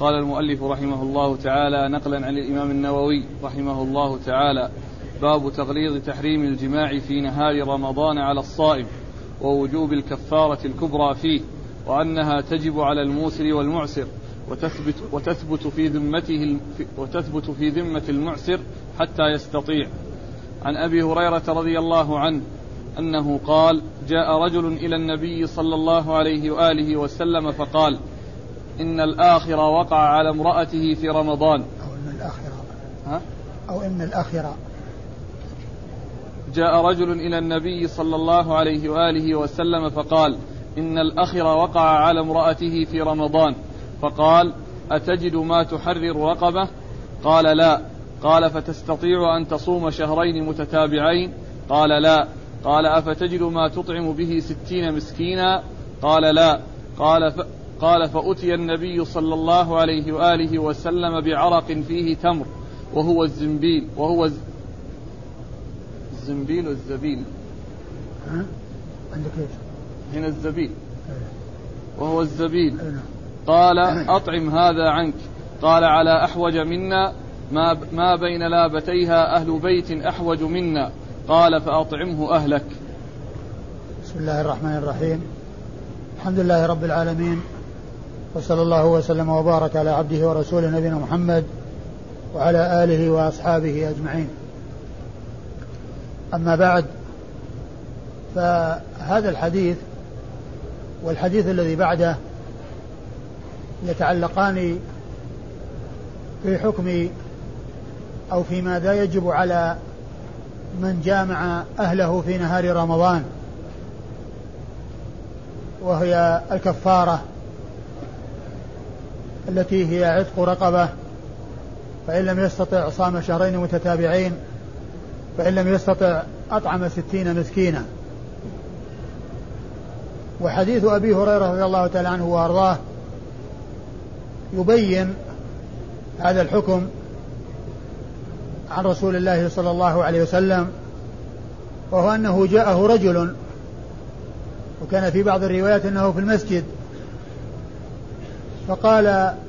قال المؤلف رحمه الله تعالى نقلا عن الإمام النووي رحمه الله تعالى باب تغليظ تحريم الجماع في نهار رمضان على الصائم ووجوب الكفارة الكبرى فيه وأنها تجب على الموسر والمعسر وتثبت وتثبت في ذمته وتثبت في ذمة المعسر حتى يستطيع. عن أبي هريرة رضي الله عنه أنه قال: جاء رجل إلى النبي صلى الله عليه وآله وسلم فقال: إن الآخر وقع على امرأته في رمضان. أو إن الآخرة. ها؟ أو إن الآخرة. جاء رجل إلى النبي صلى الله عليه وآله وسلم فقال إن الأخر وقع على امرأته في رمضان. فقال أتجد ما تحرر رقبة؟ قال لا. قال فتستطيع أن تصوم شهرين متتابعين؟ قال لا. قال أفتجد ما تطعم به ستين مسكينا؟ قال لا. قال ف... قال فأتي النبي صلى الله عليه وآله وسلم بعرق فيه تمر وهو الزنبيل وهو الزنبيل والزبيل ها؟ عندك إيش؟ هنا الزبيل إيه. وهو الزبيل نعم. قال أطعم هذا عنك قال على أحوج منا ما, ما بين لابتيها أهل بيت أحوج منا قال فأطعمه أهلك بسم الله الرحمن الرحيم الحمد لله رب العالمين وصلى الله وسلم وبارك على عبده ورسوله نبينا محمد وعلى آله وأصحابه أجمعين. أما بعد فهذا الحديث والحديث الذي بعده يتعلقان في حكم أو في ماذا يجب على من جامع أهله في نهار رمضان وهي الكفارة التي هي عتق رقبة فإن لم يستطع صام شهرين متتابعين فإن لم يستطع أطعم ستين مسكينا. وحديث أبي هريرة رضي الله تعالى عنه وأرضاه يبين هذا الحكم عن رسول الله صلى الله عليه وسلم وهو أنه جاءه رجل وكان في بعض الروايات أنه في المسجد فقال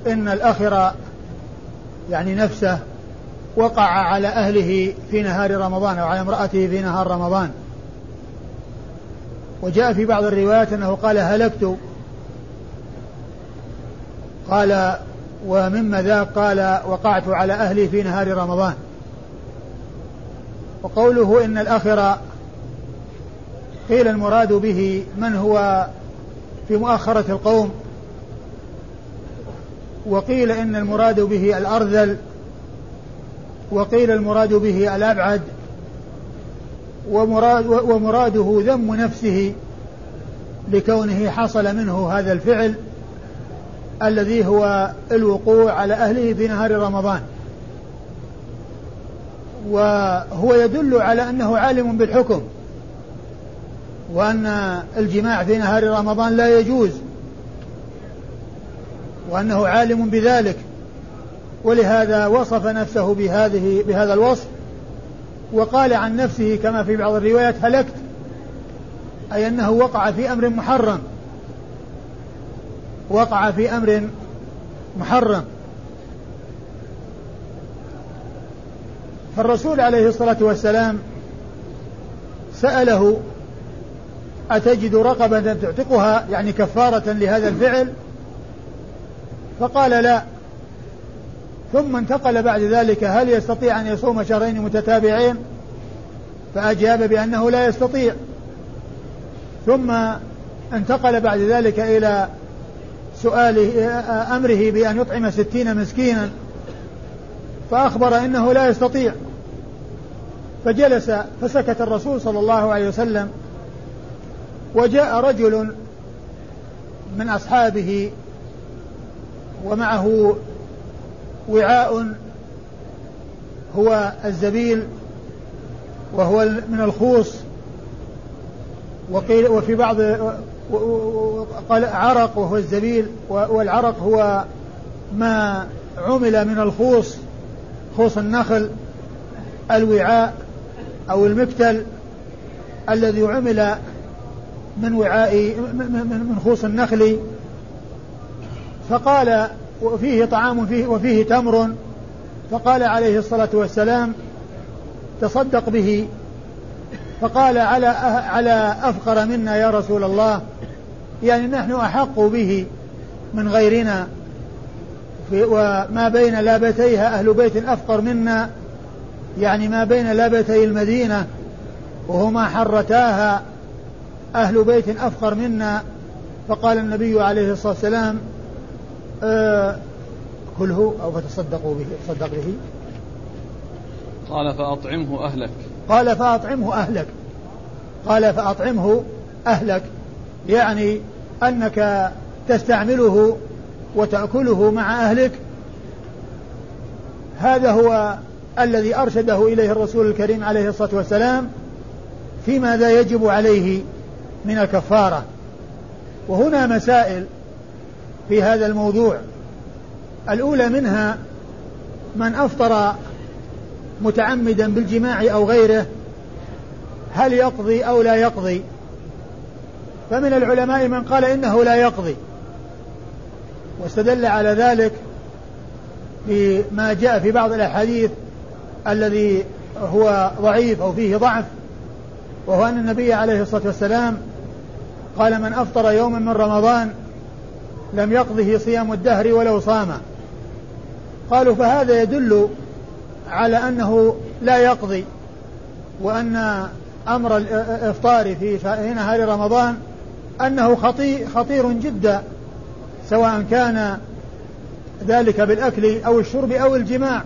إن الأخر يعني نفسه وقع على أهله في نهار رمضان أو على امرأته في نهار رمضان. وجاء في بعض الروايات أنه قال هلكت. قال ومما ذاك قال وقعت على أهلي في نهار رمضان. وقوله إن الأخر قيل المراد به من هو في مؤخرة القوم وقيل إن المراد به الأرذل وقيل المراد به الأبعد ومراد ومراده ذم نفسه لكونه حصل منه هذا الفعل الذي هو الوقوع على أهله في نهار رمضان. وهو يدل على أنه عالم بالحكم وأن الجماع في نهار رمضان لا يجوز. وأنه عالم بذلك. ولهذا وصف نفسه بهذه بهذا الوصف وقال عن نفسه كما في بعض الروايات هلكت أي أنه وقع في أمر محرم. وقع في أمر محرم. فالرسول عليه الصلاة والسلام سأله أتجد رقبة تعتقها يعني كفارة لهذا الفعل؟ فقال لا. ثم انتقل بعد ذلك هل يستطيع أن يصوم شهرين متتابعين؟ فأجاب بأنه لا يستطيع. ثم انتقل بعد ذلك إلى سؤاله أمره بأن يطعم ستين مسكينا فأخبر أنه لا يستطيع. فجلس فسكت الرسول صلى الله عليه وسلم وجاء رجل من أصحابه ومعه وعاء هو الزبيل وهو من الخوص. وقيل وفي بعض قال عرق وهو الزبيل والعرق هو ما عمل من الخوص خوص النخل الوعاء أو المكتل الذي عمل من وعاء من خوص النخل. فقال وفيه طعام فيه وفيه تمر. فقال عليه الصلاة والسلام تصدق به. فقال على على أفقر منا يا رسول الله. يعني نحن أحق به من غيرنا. وما بين لابتيها أهل بيت أفقر منا يعني ما بين لابتي المدينة وهما حرتاها أهل بيت أفقر منا. فقال النبي عليه الصلاة والسلام آه كله أو فتصدقوا به تصدق به. قال فأطعمه أهلك. قال فأطعمه أهلك. قال فأطعمه أهلك. يعني أنك تستعمله وتأكله مع أهلك. هذا هو الذي أرشده إليه الرسول الكريم عليه الصلاة والسلام في ماذا يجب عليه من الكفارة. وهنا مسائل في هذا الموضوع. الأولى منها من أفطر متعمدا بالجماع أو غيره هل يقضي أو لا يقضي؟ فمن العلماء من قال إنه لا يقضي. واستدل على ذلك بما جاء في بعض الأحاديث الذي هو ضعيف أو فيه ضعف وهو أن النبي عليه الصلاة والسلام قال من أفطر يوما من رمضان لم يقضه صيام الدهر ولو صام. قالوا فهذا يدل على أنه لا يقضي وأن أمر الإفطار في نهار رمضان أنه خطير, خطير جدا سواء كان ذلك بالأكل أو الشرب أو الجماع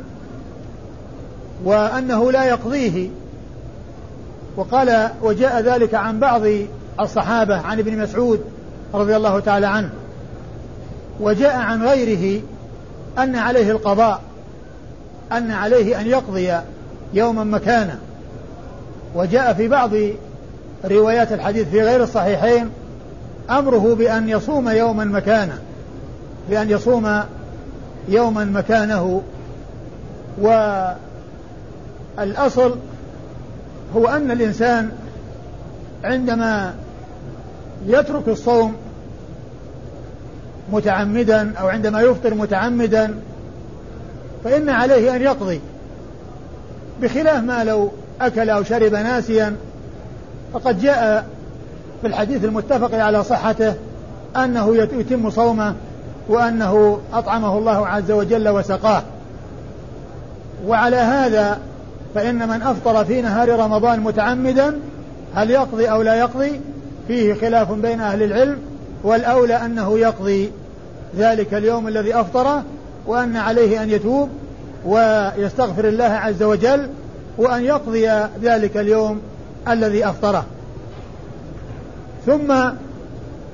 وأنه لا يقضيه. وقال وجاء ذلك عن بعض الصحابة عن ابن مسعود رضي الله تعالى عنه. وجاء عن غيره أن عليه القضاء أن عليه أن يقضي يوما مكانا. وجاء في بعض روايات الحديث في غير الصحيحين أمره بأن يصوم يوما مكانه بأن يصوم يوما مكانه. والأصل هو أن الإنسان عندما يترك الصوم متعمدا أو عندما يفطر متعمدا فإن عليه أن يقضي بخلاف ما لو أكل أو شرب ناسيا. فقد جاء في الحديث المتفق على صحته أنه يتم صومه وأنه أطعمه الله عز وجل وسقاه. وعلى هذا فإن من أفطر في نهار رمضان متعمدا هل يقضي أو لا يقضي؟ فيه خلاف بين أهل العلم والأولى أنه يقضي. ذلك اليوم الذي أفطره وأن عليه أن يتوب ويستغفر الله عز وجل وأن يقضي ذلك اليوم الذي أفطره ثم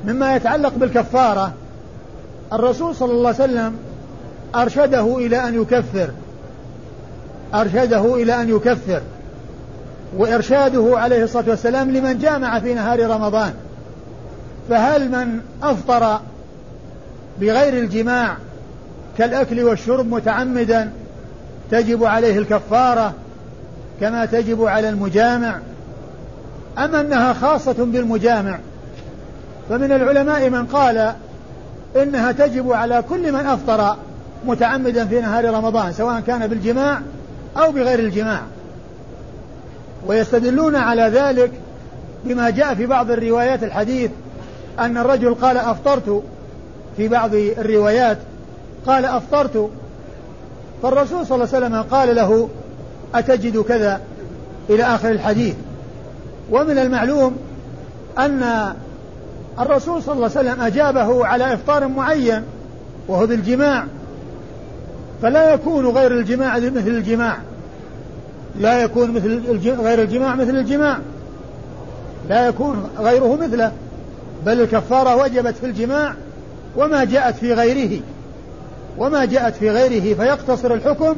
مما يتعلق بالكفارة الرسول صلى الله عليه وسلم أرشده إلى أن يكفر. أرشده إلى أن يكفر. وإرشاده عليه الصلاة والسلام لمن جامع في نهار رمضان. فهل من أفطر بغير الجماع كالأكل والشرب متعمدا تجب عليه الكفارة كما تجب على المجامع. أم أنها خاصة بالمجامع فمن العلماء من قال إنها تجب على كل من أفطر متعمدا في نهار رمضان سواء كان بالجماع أو بغير الجماع. ويستدلون على ذلك بما جاء في بعض الروايات الحديث أن الرجل قال أفطرت في بعض الروايات قال أفطرت فالرسول صلى الله عليه وسلم قال له أتجد كذا إلى آخر الحديث. ومن المعلوم أن الرسول صلى الله عليه وسلم أجابه على إفطار معين وهو بالجماع. فلا يكون غير الجماع مثل الجماع. لا يكون مثل غير الجماع مثل الجماع. لا يكون غيره مثله. بل الكفارة وجبت في الجماع. وما جاءت في غيره وما جاءت في غيره فيقتصر الحكم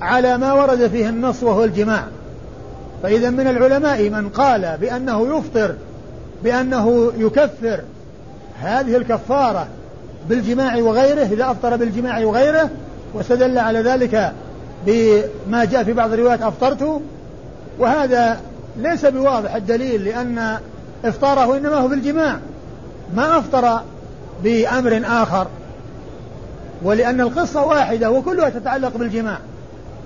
على ما ورد فيه النص وهو الجماع. فإذا من العلماء من قال بأنه يفطر بأنه يكفر هذه الكفارة بالجماع وغيره إذا أفطر بالجماع وغيره واستدل على ذلك بما جاء في بعض الروايات أفطرت. وهذا ليس بواضح الدليل لأن إفطاره إنما هو بالجماع. ما أفطر بأمر آخر ولأن القصة واحدة وكلها تتعلق بالجماع.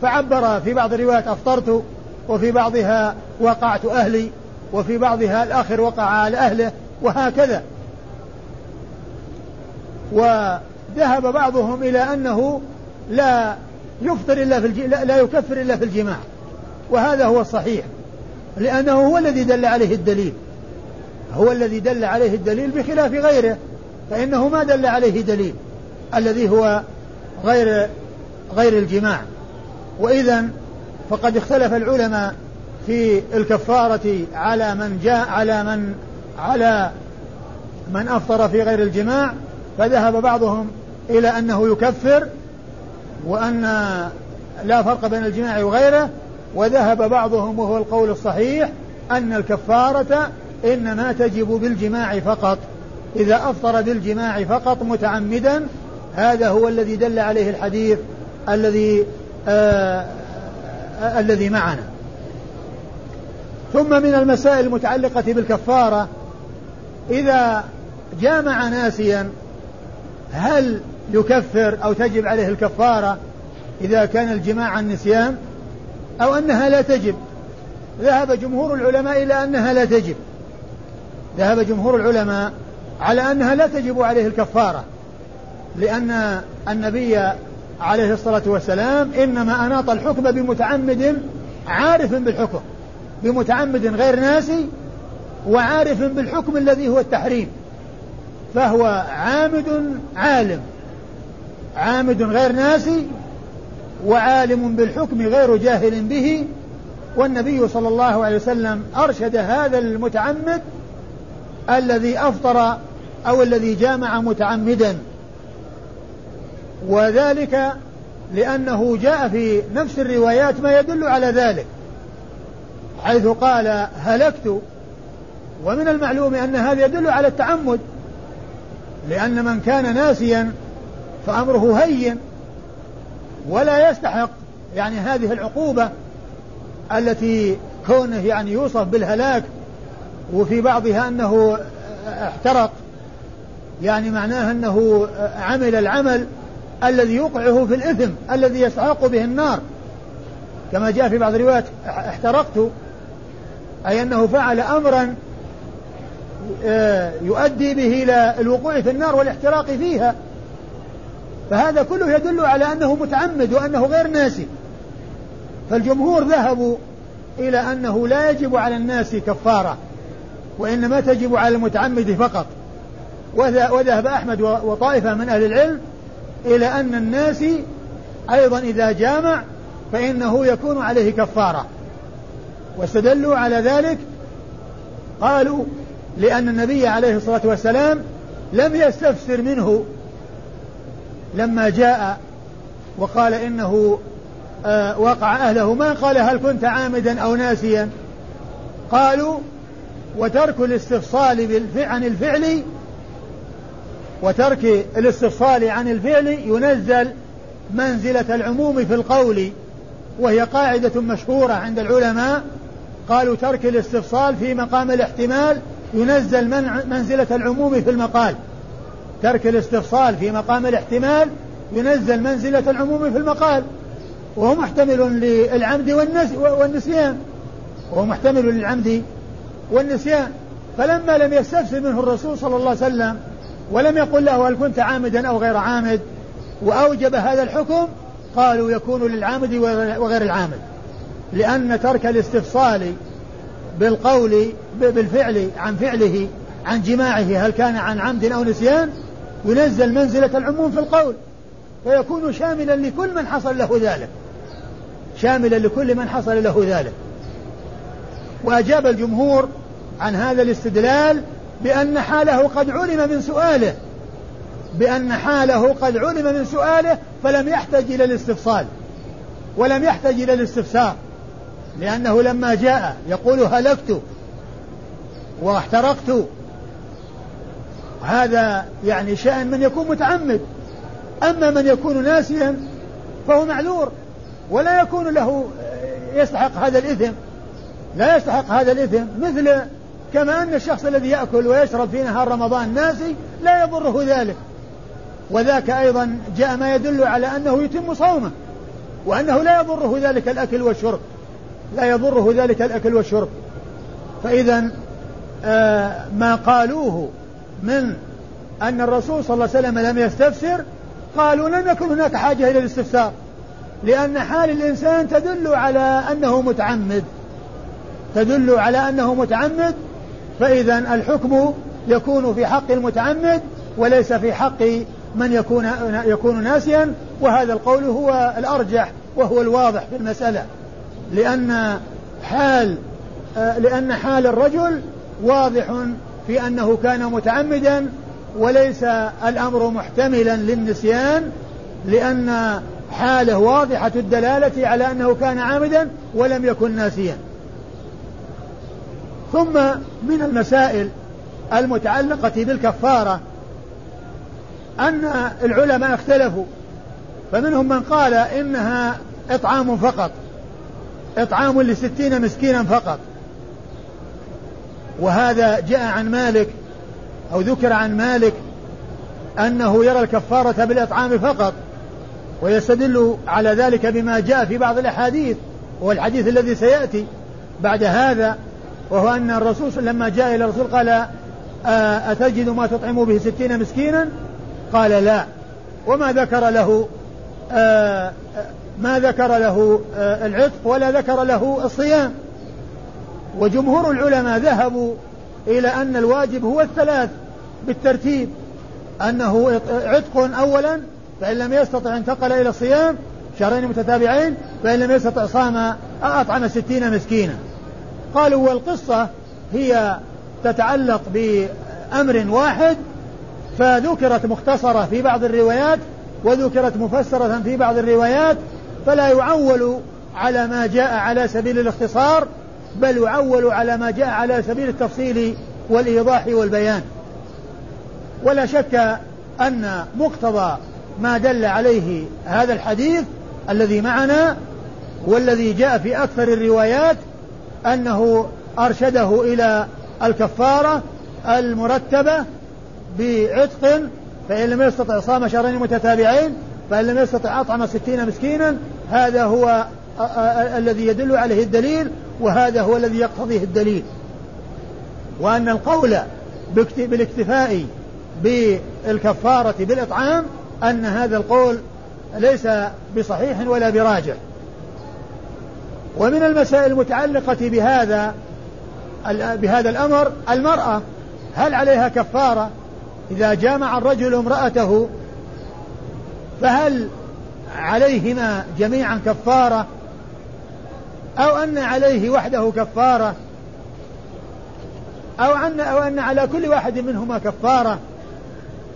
فعبر في بعض الروايات أفطرت وفي بعضها وقعت أهلي وفي بعضها الآخر وقع على أهله وهكذا. وذهب بعضهم إلى أنه لا يفطر إلا في. لا يكفر إلا في الجماع. وهذا هو الصحيح لأنه هو الذي دل عليه الدليل. هو الذي دل عليه الدليل بخلاف غيره. فإنه ما دل عليه دليل الذي هو غير غير الجماع. وإذا فقد اختلف العلماء في الكفارة على من جاء على من على من أفطر في غير الجماع فذهب بعضهم إلى أنه يكفر وأن لا فرق بين الجماع وغيره وذهب بعضهم وهو القول الصحيح أن الكفارة إنما تجب بالجماع فقط. إذا أفطر بالجماع فقط متعمدا هذا هو الذي دل عليه الحديث الذي آه آه الذي معنا. ثم من المسائل المتعلقة بالكفارة إذا جامع ناسيا هل يكفر أو تجب عليه الكفارة إذا كان الجماع عن نسيان أو أنها لا تجب؟ ذهب جمهور العلماء إلى أنها لا تجب. ذهب جمهور العلماء على أنها لا تجب عليه الكفارة لأن النبي عليه الصلاة والسلام إنما أناط الحكم بمتعمد عارف بالحكم بمتعمد غير ناسي وعارف بالحكم الذي هو التحريم فهو عامد عالم عامد غير ناسي وعالم بالحكم غير جاهل به والنبي صلى الله عليه وسلم أرشد هذا المتعمد الذي أفطر أو الذي جامع متعمدا. وذلك لأنه جاء في نفس الروايات ما يدل على ذلك حيث قال هلكت. ومن المعلوم أن هذا يدل على التعمد لأن من كان ناسيا فأمره هين ولا يستحق يعني هذه العقوبة التي كونه يعني يوصف بالهلاك وفي بعضها أنه احترق. يعني معناه أنه عمل العمل الذي يوقعه في الإثم الذي يستحق به النار. كما جاء في بعض الروايات احترقت. أي أنه فعل أمرا آه، يؤدي به إلى الوقوع في النار والاحتراق فيها. فهذا كله يدل على أنه متعمد وأنه غير ناسي. فالجمهور ذهبوا إلى أنه لا يجب على الناس كفارة. وإنما تجب على المتعمد فقط. وذهب أحمد وطائفة من أهل العلم إلى أن الناس أيضا إذا جامع فإنه يكون عليه كفارة. واستدلوا على ذلك قالوا لأن النبي عليه الصلاة والسلام لم يستفسر منه. لما جاء وقال إنه آه وقع أهله ما قال هل كنت عامدا أو ناسيا؟ قالوا وترك الاستفصال عن الفعل وترك الاستفصال عن الفعل ينزل منزلة العموم في القول وهي قاعدة مشهورة عند العلماء. قالوا ترك الاستفصال في مقام الاحتمال ينزل من منزلة العموم في المقال. ترك الاستفصال في مقام الاحتمال ينزل منزلة العموم في المقال. وهو محتمل للعمد والنسيان. وهو محتمل للعمد والنسيان. فلما لم يستفسر منه الرسول صلى الله عليه وسلم ولم يقل له هل كنت عامدا أو غير عامد وأوجب هذا الحكم قالوا يكون للعامد وغير العامد. لأن ترك الاستفصال بالقول بالفعل عن فعله عن جماعة هل كان عن عمد أو نسيان ينزل منزلة العموم في القول. فيكون شاملا لكل من حصل له ذلك. شاملا لكل من حصل له ذلك. وأجاب الجمهور عن هذا الاستدلال بأن حاله قد علم من سؤاله بأن حاله قد علم من سؤاله فلم يحتج إلى الاستفصال ولم يحتج إلى الاستفسار لأنه لما جاء يقول هلكت واحترقت هذا يعني شأن من يكون متعمد أما من يكون ناسيا فهو معذور ولا يكون له يستحق هذا الإثم. لا يستحق هذا الإثم مثل كما أن الشخص الذي يأكل ويشرب في نهار رمضان ناسي لا يضره ذلك. وذاك أيضا جاء ما يدل على أنه يتم صومه وأنه لا يضره ذلك الأكل والشرب لا يضره ذلك الأكل والشرب. فإذا آه ما قالوه من أن الرسول صلى الله عليه وسلم لم يستفسر قالوا لم يكن هناك حاجة إلى الاستفسار لأن حال الإنسان تدل على أنه متعمد. تدل على أنه متعمد فإذا الحكم يكون في حق المتعمد وليس في حق من يكون يكون ناسيا وهذا القول هو الأرجح وهو الواضح في المسألة. لأن حال لأن حال الرجل واضح في أنه كان متعمدا وليس الأمر محتملا للنسيان لأن حاله واضحة الدلالة على أنه كان عامدا ولم يكن ناسيا. ثم من المسائل المتعلقة بالكفارة أن العلماء اختلفوا فمنهم من قال إنها إطعام فقط إطعام لستين مسكينا فقط. وهذا جاء عن مالك أو ذكر عن مالك أنه يرى الكفارة بالإطعام فقط ويستدل على ذلك بما جاء في بعض الأحاديث والحديث الذي سيأتي بعد هذا. وهو أن الرسول لما جاء إلى الرسول قال آه، أتجد ما تطعم به ستين مسكينا؟ قال لا. وما ذكر له آه، ما ذكر له آه، العتق ولا ذكر له الصيام. وجمهور العلماء ذهبوا إلى أن الواجب هو الثلاث بالترتيب. أنه عتق أولا فإن لم يستطع انتقل إلى الصيام شهرين متتابعين فإن لم يستطع صام أطعم ستين مسكينا. قالوا والقصة هي تتعلق بأمر واحد فذكرت مختصرة في بعض الروايات وذكرت مفسرة في بعض الروايات فلا يعول على ما جاء على سبيل الاختصار بل يعول على ما جاء على سبيل التفصيل والإيضاح والبيان. ولا شك أن مقتضى ما دل عليه هذا الحديث الذي معنا والذي جاء في أكثر الروايات أنه أرشده إلى الكفارة المرتبة بعتق فإن لم يستطع صام شهرين متتابعين فإن لم يستطع أطعم ستين مسكينا هذا هو الذي يدل عليه الدليل وهذا هو الذي يقتضيه الدليل. وأن القول بالاكتفاء بالكفارة بالإطعام أن هذا القول ليس بصحيح ولا براجع ومن المسائل المتعلقة بهذا بهذا الأمر المرأة هل عليها كفارة إذا جامع الرجل امرأته؟ فهل عليهما جميعا كفارة؟ أو أن عليه وحده كفارة؟ أو أن أو أن على كل واحد منهما كفارة؟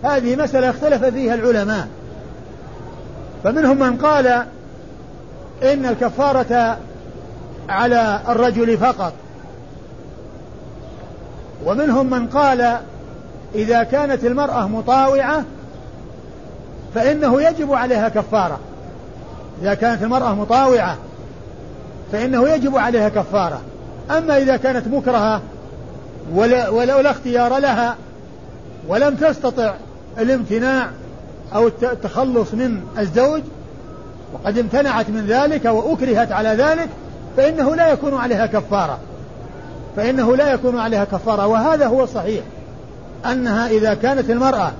هذه مسألة اختلف فيها العلماء. فمنهم من قال إن الكفارة على الرجل فقط. ومنهم من قال إذا كانت المرأة مطاوعة فإنه يجب عليها كفارة. إذا كانت المرأة مطاوعة فإنه يجب عليها كفارة. أما إذا كانت مكرهة ولا, اختيار لها ولم تستطع الامتناع أو التخلص من الزوج وقد امتنعت من ذلك وأكرهت على ذلك فإنه لا يكون عليها كفارة. فإنه لا يكون عليها كفارة وهذا هو الصحيح أنها إذا كانت المرأة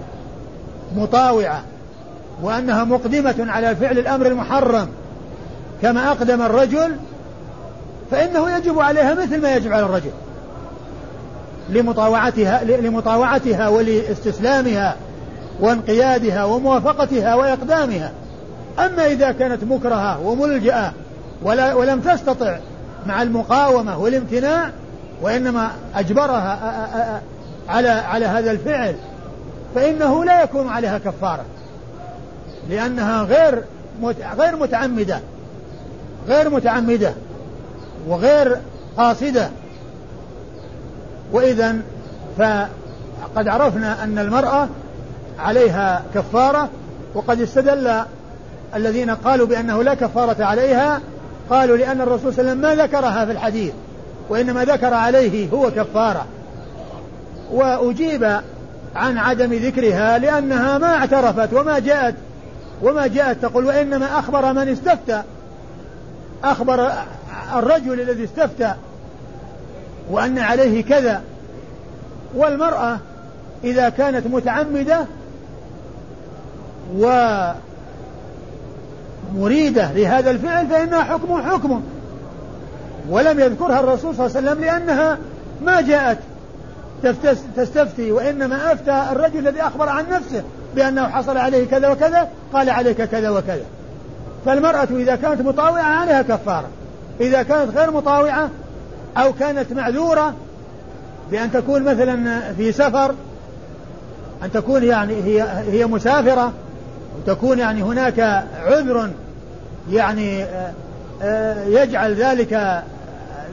مطاوعة وأنها مقدمة على فعل الأمر المحرم كما أقدم الرجل فإنه يجب عليها مثل ما يجب على الرجل. لمطاوعتها لمطاوعتها ولاستسلامها وانقيادها وموافقتها وإقدامها. أما إذا كانت مكرهة وملجأة ولا ولم تستطع مع المقاومة والامتناع وإنما أجبرها على على هذا الفعل فإنه لا يكون عليها كفارة لأنها غير غير متعمدة غير متعمدة وغير قاصدة. وإذا فقد عرفنا أن المرأة عليها كفارة وقد استدل الذين قالوا بأنه لا كفارة عليها قالوا لأن الرسول صلى الله عليه وسلم ما ذكرها في الحديث وإنما ذكر عليه هو كفارة. وأجيب عن عدم ذكرها لأنها ما اعترفت وما جاءت وما جاءت تقول وإنما أخبر من استفتى أخبر الرجل الذي استفتى وأن عليه كذا. والمرأة إذا كانت متعمدة ومريدة لهذا الفعل فإنها حكم حكم. ولم يذكرها الرسول صلى الله عليه وسلم لأنها ما جاءت تستفتي وإنما أفتى الرجل الذي أخبر عن نفسه بأنه حصل عليه كذا وكذا قال عليك كذا وكذا. فالمرأة إذا كانت مطاوعة عليها كفارة. إذا كانت غير مطاوعة أو كانت معذورة بأن تكون مثلا في سفر أن تكون يعني هي هي مسافرة وتكون يعني هناك عذر يعني آه، آه، يجعل ذلك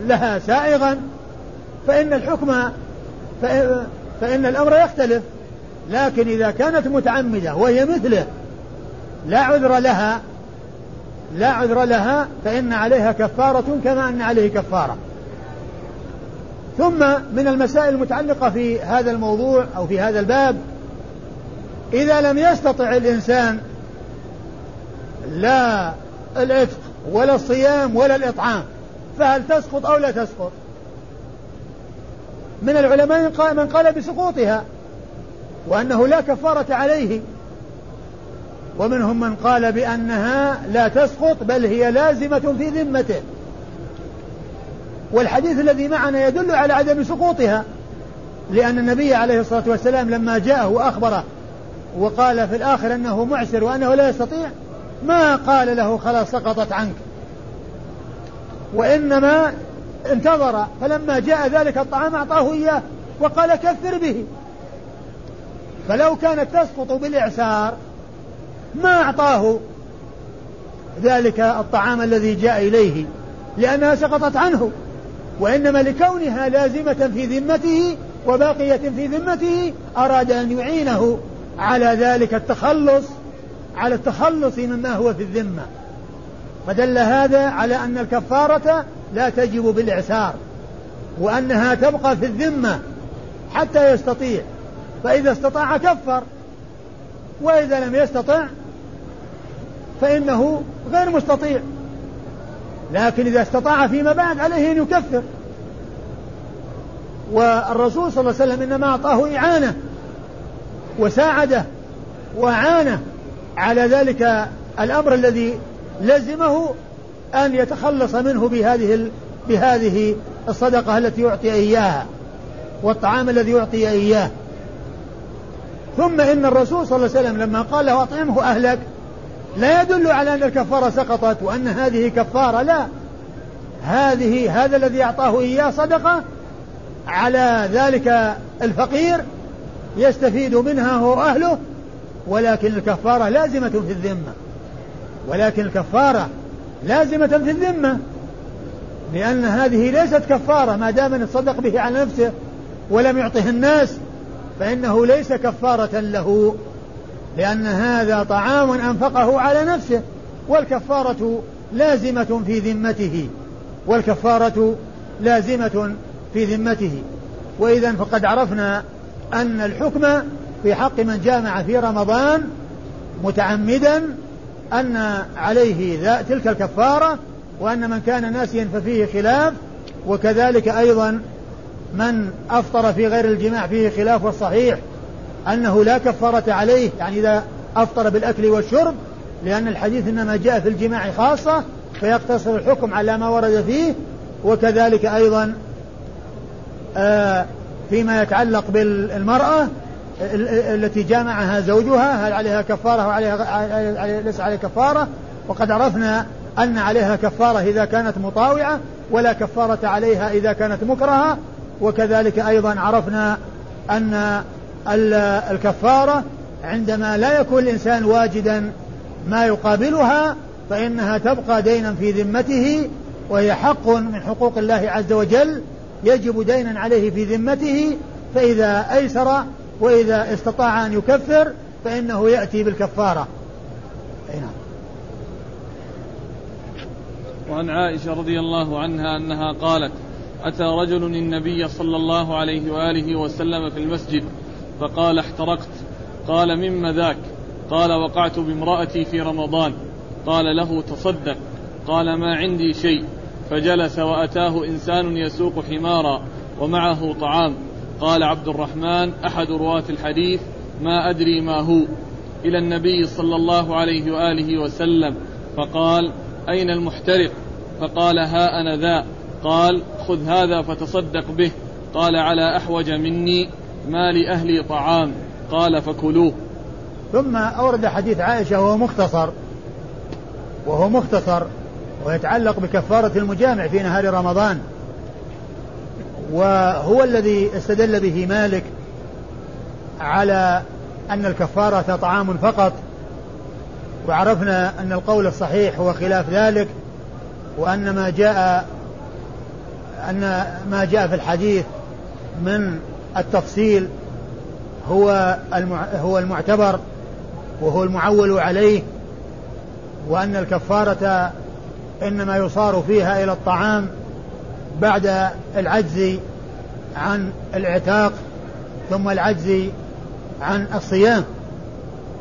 لها سائغا فإن الحكم فإن الأمر يختلف. لكن إذا كانت متعمدة وهي مثله لا عذر لها لا عذر لها فإن عليها كفارة كما أن عليه كفارة. ثم من المسائل المتعلقة في هذا الموضوع أو في هذا الباب إذا لم يستطع الإنسان لا العتق ولا الصيام ولا الإطعام فهل تسقط أو لا تسقط؟ من العلماء من قال بسقوطها وأنه لا كفارة عليه. ومنهم من قال بأنها لا تسقط بل هي لازمة في ذمته. والحديث الذي معنا يدل على عدم سقوطها لأن النبي عليه الصلاة والسلام لما جاءه وأخبره وقال في الآخر أنه معسر وأنه لا يستطيع ما قال له خلاص سقطت عنك. وإنما انتظر فلما جاء ذلك الطعام أعطاه إياه وقال كثر به. فلو كانت تسقط بالإعسار ما أعطاه ذلك الطعام الذي جاء إليه لأنها سقطت عنه. وإنما لكونها لازمة في ذمته وباقية في ذمته أراد أن يعينه. على ذلك التخلص على التخلص مما هو في الذمة. فدل هذا على أن الكفارة لا تجب بالإعسار وأنها تبقى في الذمة حتى يستطيع. فإذا استطاع كفر وإذا لم يستطع فإنه غير مستطيع. لكن إذا استطاع فيما بعد عليه أن يكفر. والرسول صلى الله عليه وسلم إنما أعطاه إعانة. وساعده وأعانه على ذلك الأمر الذي لزمه أن يتخلص منه بهذه بهذه الصدقة التي يعطي إياها والطعام الذي يعطي إياه. ثم إن الرسول صلى الله عليه وسلم لما قال له أطعمه أهلك لا يدل على أن الكفارة سقطت وأن هذه كفارة لا. هذه هذا الذي أعطاه إياه صدقة على ذلك الفقير يستفيد منها هو أهله ولكن الكفارة لازمة في الذمة. ولكن الكفارة لازمة في الذمة لأن هذه ليست كفارة ما دام تصدق به على نفسه ولم يعطه الناس فإنه ليس كفارة له لأن هذا طعام أنفقه على نفسه والكفارة لازمة في ذمته. والكفارة لازمة في ذمته. وإذا فقد عرفنا أن الحكم في حق من جامع في رمضان متعمدا أن عليه تلك الكفارة وأن من كان ناسيا ففيه خلاف وكذلك أيضا من أفطر في غير الجماع فيه خلاف والصحيح أنه لا كفارة عليه يعني إذا أفطر بالأكل والشرب لأن الحديث إنما جاء في الجماع خاصة فيقتصر الحكم على ما ورد فيه وكذلك أيضا آه، فيما يتعلق بالمرأة التي جامعها زوجها هل عليها كفارة وعليها ليس عليها كفارة؟ وقد عرفنا أن عليها كفارة إذا كانت مطاوعة ولا كفارة عليها إذا كانت مكرهة. وكذلك أيضا عرفنا أن الكفارة عندما لا يكون الإنسان واجدا ما يقابلها فإنها تبقى دينا في ذمته وهي حق من حقوق الله عز وجل. يجب دينا عليه في ذمته فإذا أيسر وإذا استطاع أن يكفر فإنه يأتي بالكفارة. نعم. وعن عائشة رضي الله عنها أنها قالت أتى رجل النبي صلى الله عليه وآله وسلم في المسجد فقال احترقت. قال مما ذاك. قال وقعت بامرأتي في رمضان. قال له تصدق. قال ما عندي شيء. فجلس وأتاه إنسان يسوق حمارا ومعه طعام. قال عبد الرحمن أحد رواة الحديث ما أدري ما هو. إلى النبي صلى الله عليه وآله وسلم. فقال أين المحترق؟ فقال ها أنا ذا. قال خذ هذا فتصدق به. قال على أحوج مني ما لأهلي طعام. قال فكلوه. ثم أورد حديث عائشة وهو مختصر. وهو مختصر. ويتعلق بكفارة المجامع في نهار رمضان. وهو الذي استدل به مالك على أن الكفارة طعام فقط وعرفنا أن القول الصحيح هو خلاف ذلك وأن ما جاء أن ما جاء في الحديث من التفصيل هو هو المعتبر وهو المعول عليه وأن الكفارة إنما يصار فيها إلى الطعام بعد العجز عن الإعتاق ثم العجز عن الصيام.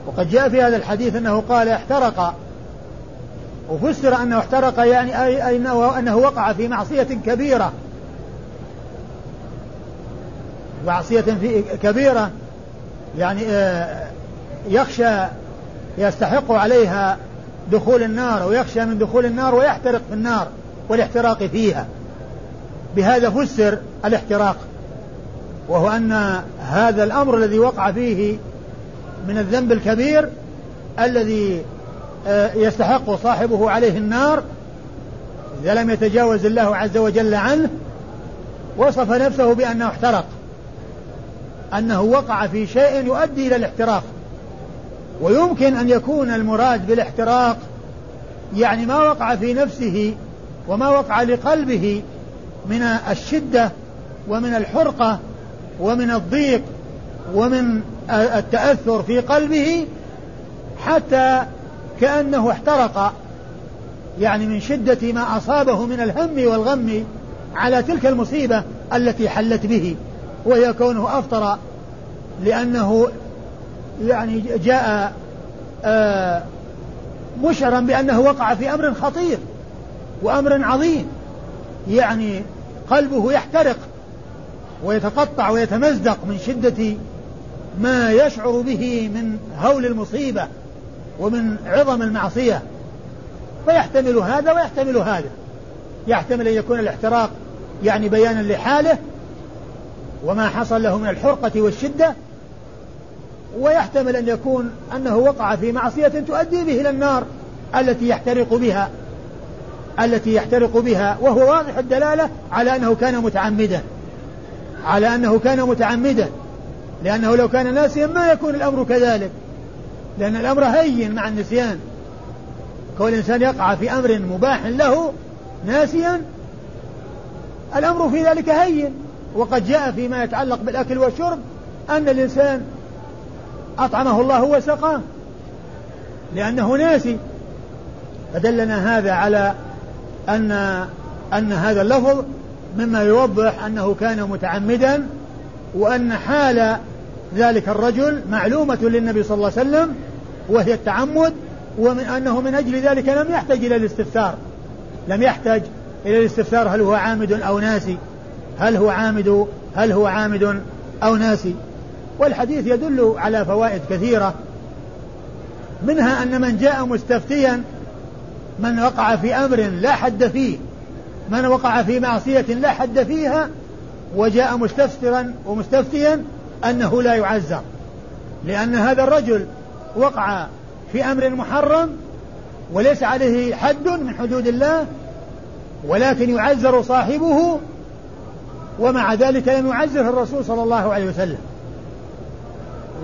وقد جاء في هذا الحديث أنه قال احترق وفسر أنه احترق يعني أي أنه, وقع في معصية كبيرة. معصية في كبيرة يعني آه، يخشى يستحق عليها دخول النار ويخشى من دخول النار ويحترق في النار والاحتراق فيها. بهذا فسر الاحتراق وهو أن هذا الأمر الذي وقع فيه من الذنب الكبير الذي آه، يستحق صاحبه عليه النار إذا لم يتجاوز الله عز وجل عنه وصف نفسه بأنه احترق أنه وقع في شيء يؤدي إلى الاحتراق. ويمكن أن يكون المراد بالاحتراق يعني ما وقع في نفسه وما وقع لقلبه من الشدة ومن الحرقة ومن الضيق ومن التأثر في قلبه حتى كأنه احترق يعني من شدة ما أصابه من الهم والغم على تلك المصيبة التي حلت به وهي كونه أفطر لأنه يعني جاء آه مشعرا بأنه وقع في أمر خطير وأمر عظيم. يعني قلبه يحترق ويتقطع ويتمزق من شدة ما يشعر به من هول المصيبة ومن عظم المعصية. فيحتمل هذا ويحتمل هذا. يحتمل أن يكون الاحتراق يعني بيانا لحاله وما حصل له من الحرقة والشدة ويحتمل أن يكون أنه وقع في معصية تؤدي به إلى النار التي يحترق بها التي يحترق بها وهو واضح الدلالة على أنه كان متعمدا على أنه كان متعمدا لأنه لو كان ناسيا ما يكون الأمر كذلك لأن الأمر هين مع النسيان. كون الإنسان يقع في أمر مباح له ناسيا الأمر في ذلك هين. وقد جاء فيما يتعلق بالأكل والشرب أن الإنسان أطعمه الله وسقاه. لأنه ناسي. فدلنا هذا على أن أن هذا اللفظ مما يوضح أنه كان متعمدا وأن حال ذلك الرجل معلومة للنبي صلى الله عليه وسلم وهي التعمد وأنه من أجل ذلك لم يحتج إلى الاستفسار. لم يحتج إلى الاستفسار هل هو عامد أو ناسي. هل هو عامد هل هو عامد أو ناسي. والحديث يدل على فوائد كثيرة منها أن من جاء مستفتيا من وقع في أمر لا حد فيه من وقع في معصية لا حد فيها وجاء مستفسرا ومستفتيا أنه لا يعزر لأن هذا الرجل وقع في أمر محرم وليس عليه حد من حدود الله ولكن يعزر صاحبه ومع ذلك لم يعزره الرسول صلى الله عليه وسلم.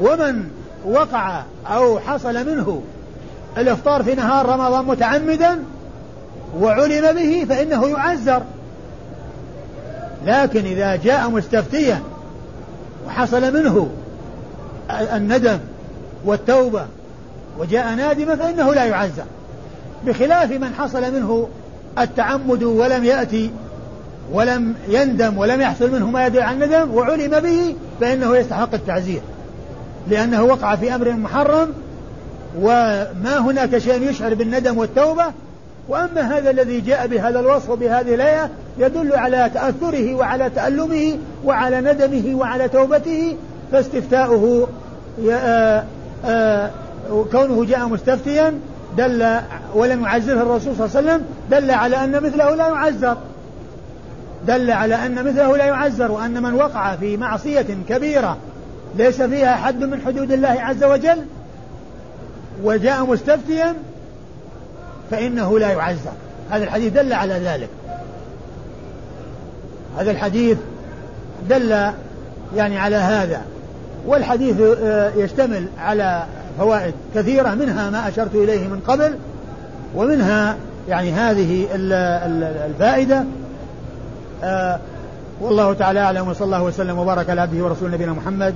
ومن وقع أو حصل منه الإفطار في نهار رمضان متعمدا وعلم به فإنه يعزر لكن إذا جاء مستفتيا وحصل منه الندم والتوبة وجاء نادما فإنه لا يعزر بخلاف من حصل منه التعمد ولم يأتي ولم يندم ولم يحصل منه ما يدل عن الندم وعلم به فإنه يستحق التعزير لأنه وقع في أمر محرم وما هناك شيء يشعر بالندم والتوبة. وأما هذا الذي جاء بهذا الوصف وبهذه الآية يدل على تأثره وعلى تألمه وعلى ندمه وعلى توبته فاستفتاؤه كونه جاء مستفتيا دل ولم يعزره الرسول صلى الله عليه وسلم دل على أن مثله لا يعزر. دل على أن مثله لا يعزر وأن من وقع في معصية كبيرة ليس فيها حد من حدود الله عز وجل وجاء مستفتيا فإنه لا يعزر. هذا الحديث دل على ذلك. هذا الحديث دل يعني على هذا. والحديث آه، يشتمل على فوائد كثيرة منها ما أشرت إليه من قبل ومنها يعني هذه الفائدة. آه، والله تعالى أعلم وصلى الله وسلم وبارك على عبده ورسول نبينا محمد.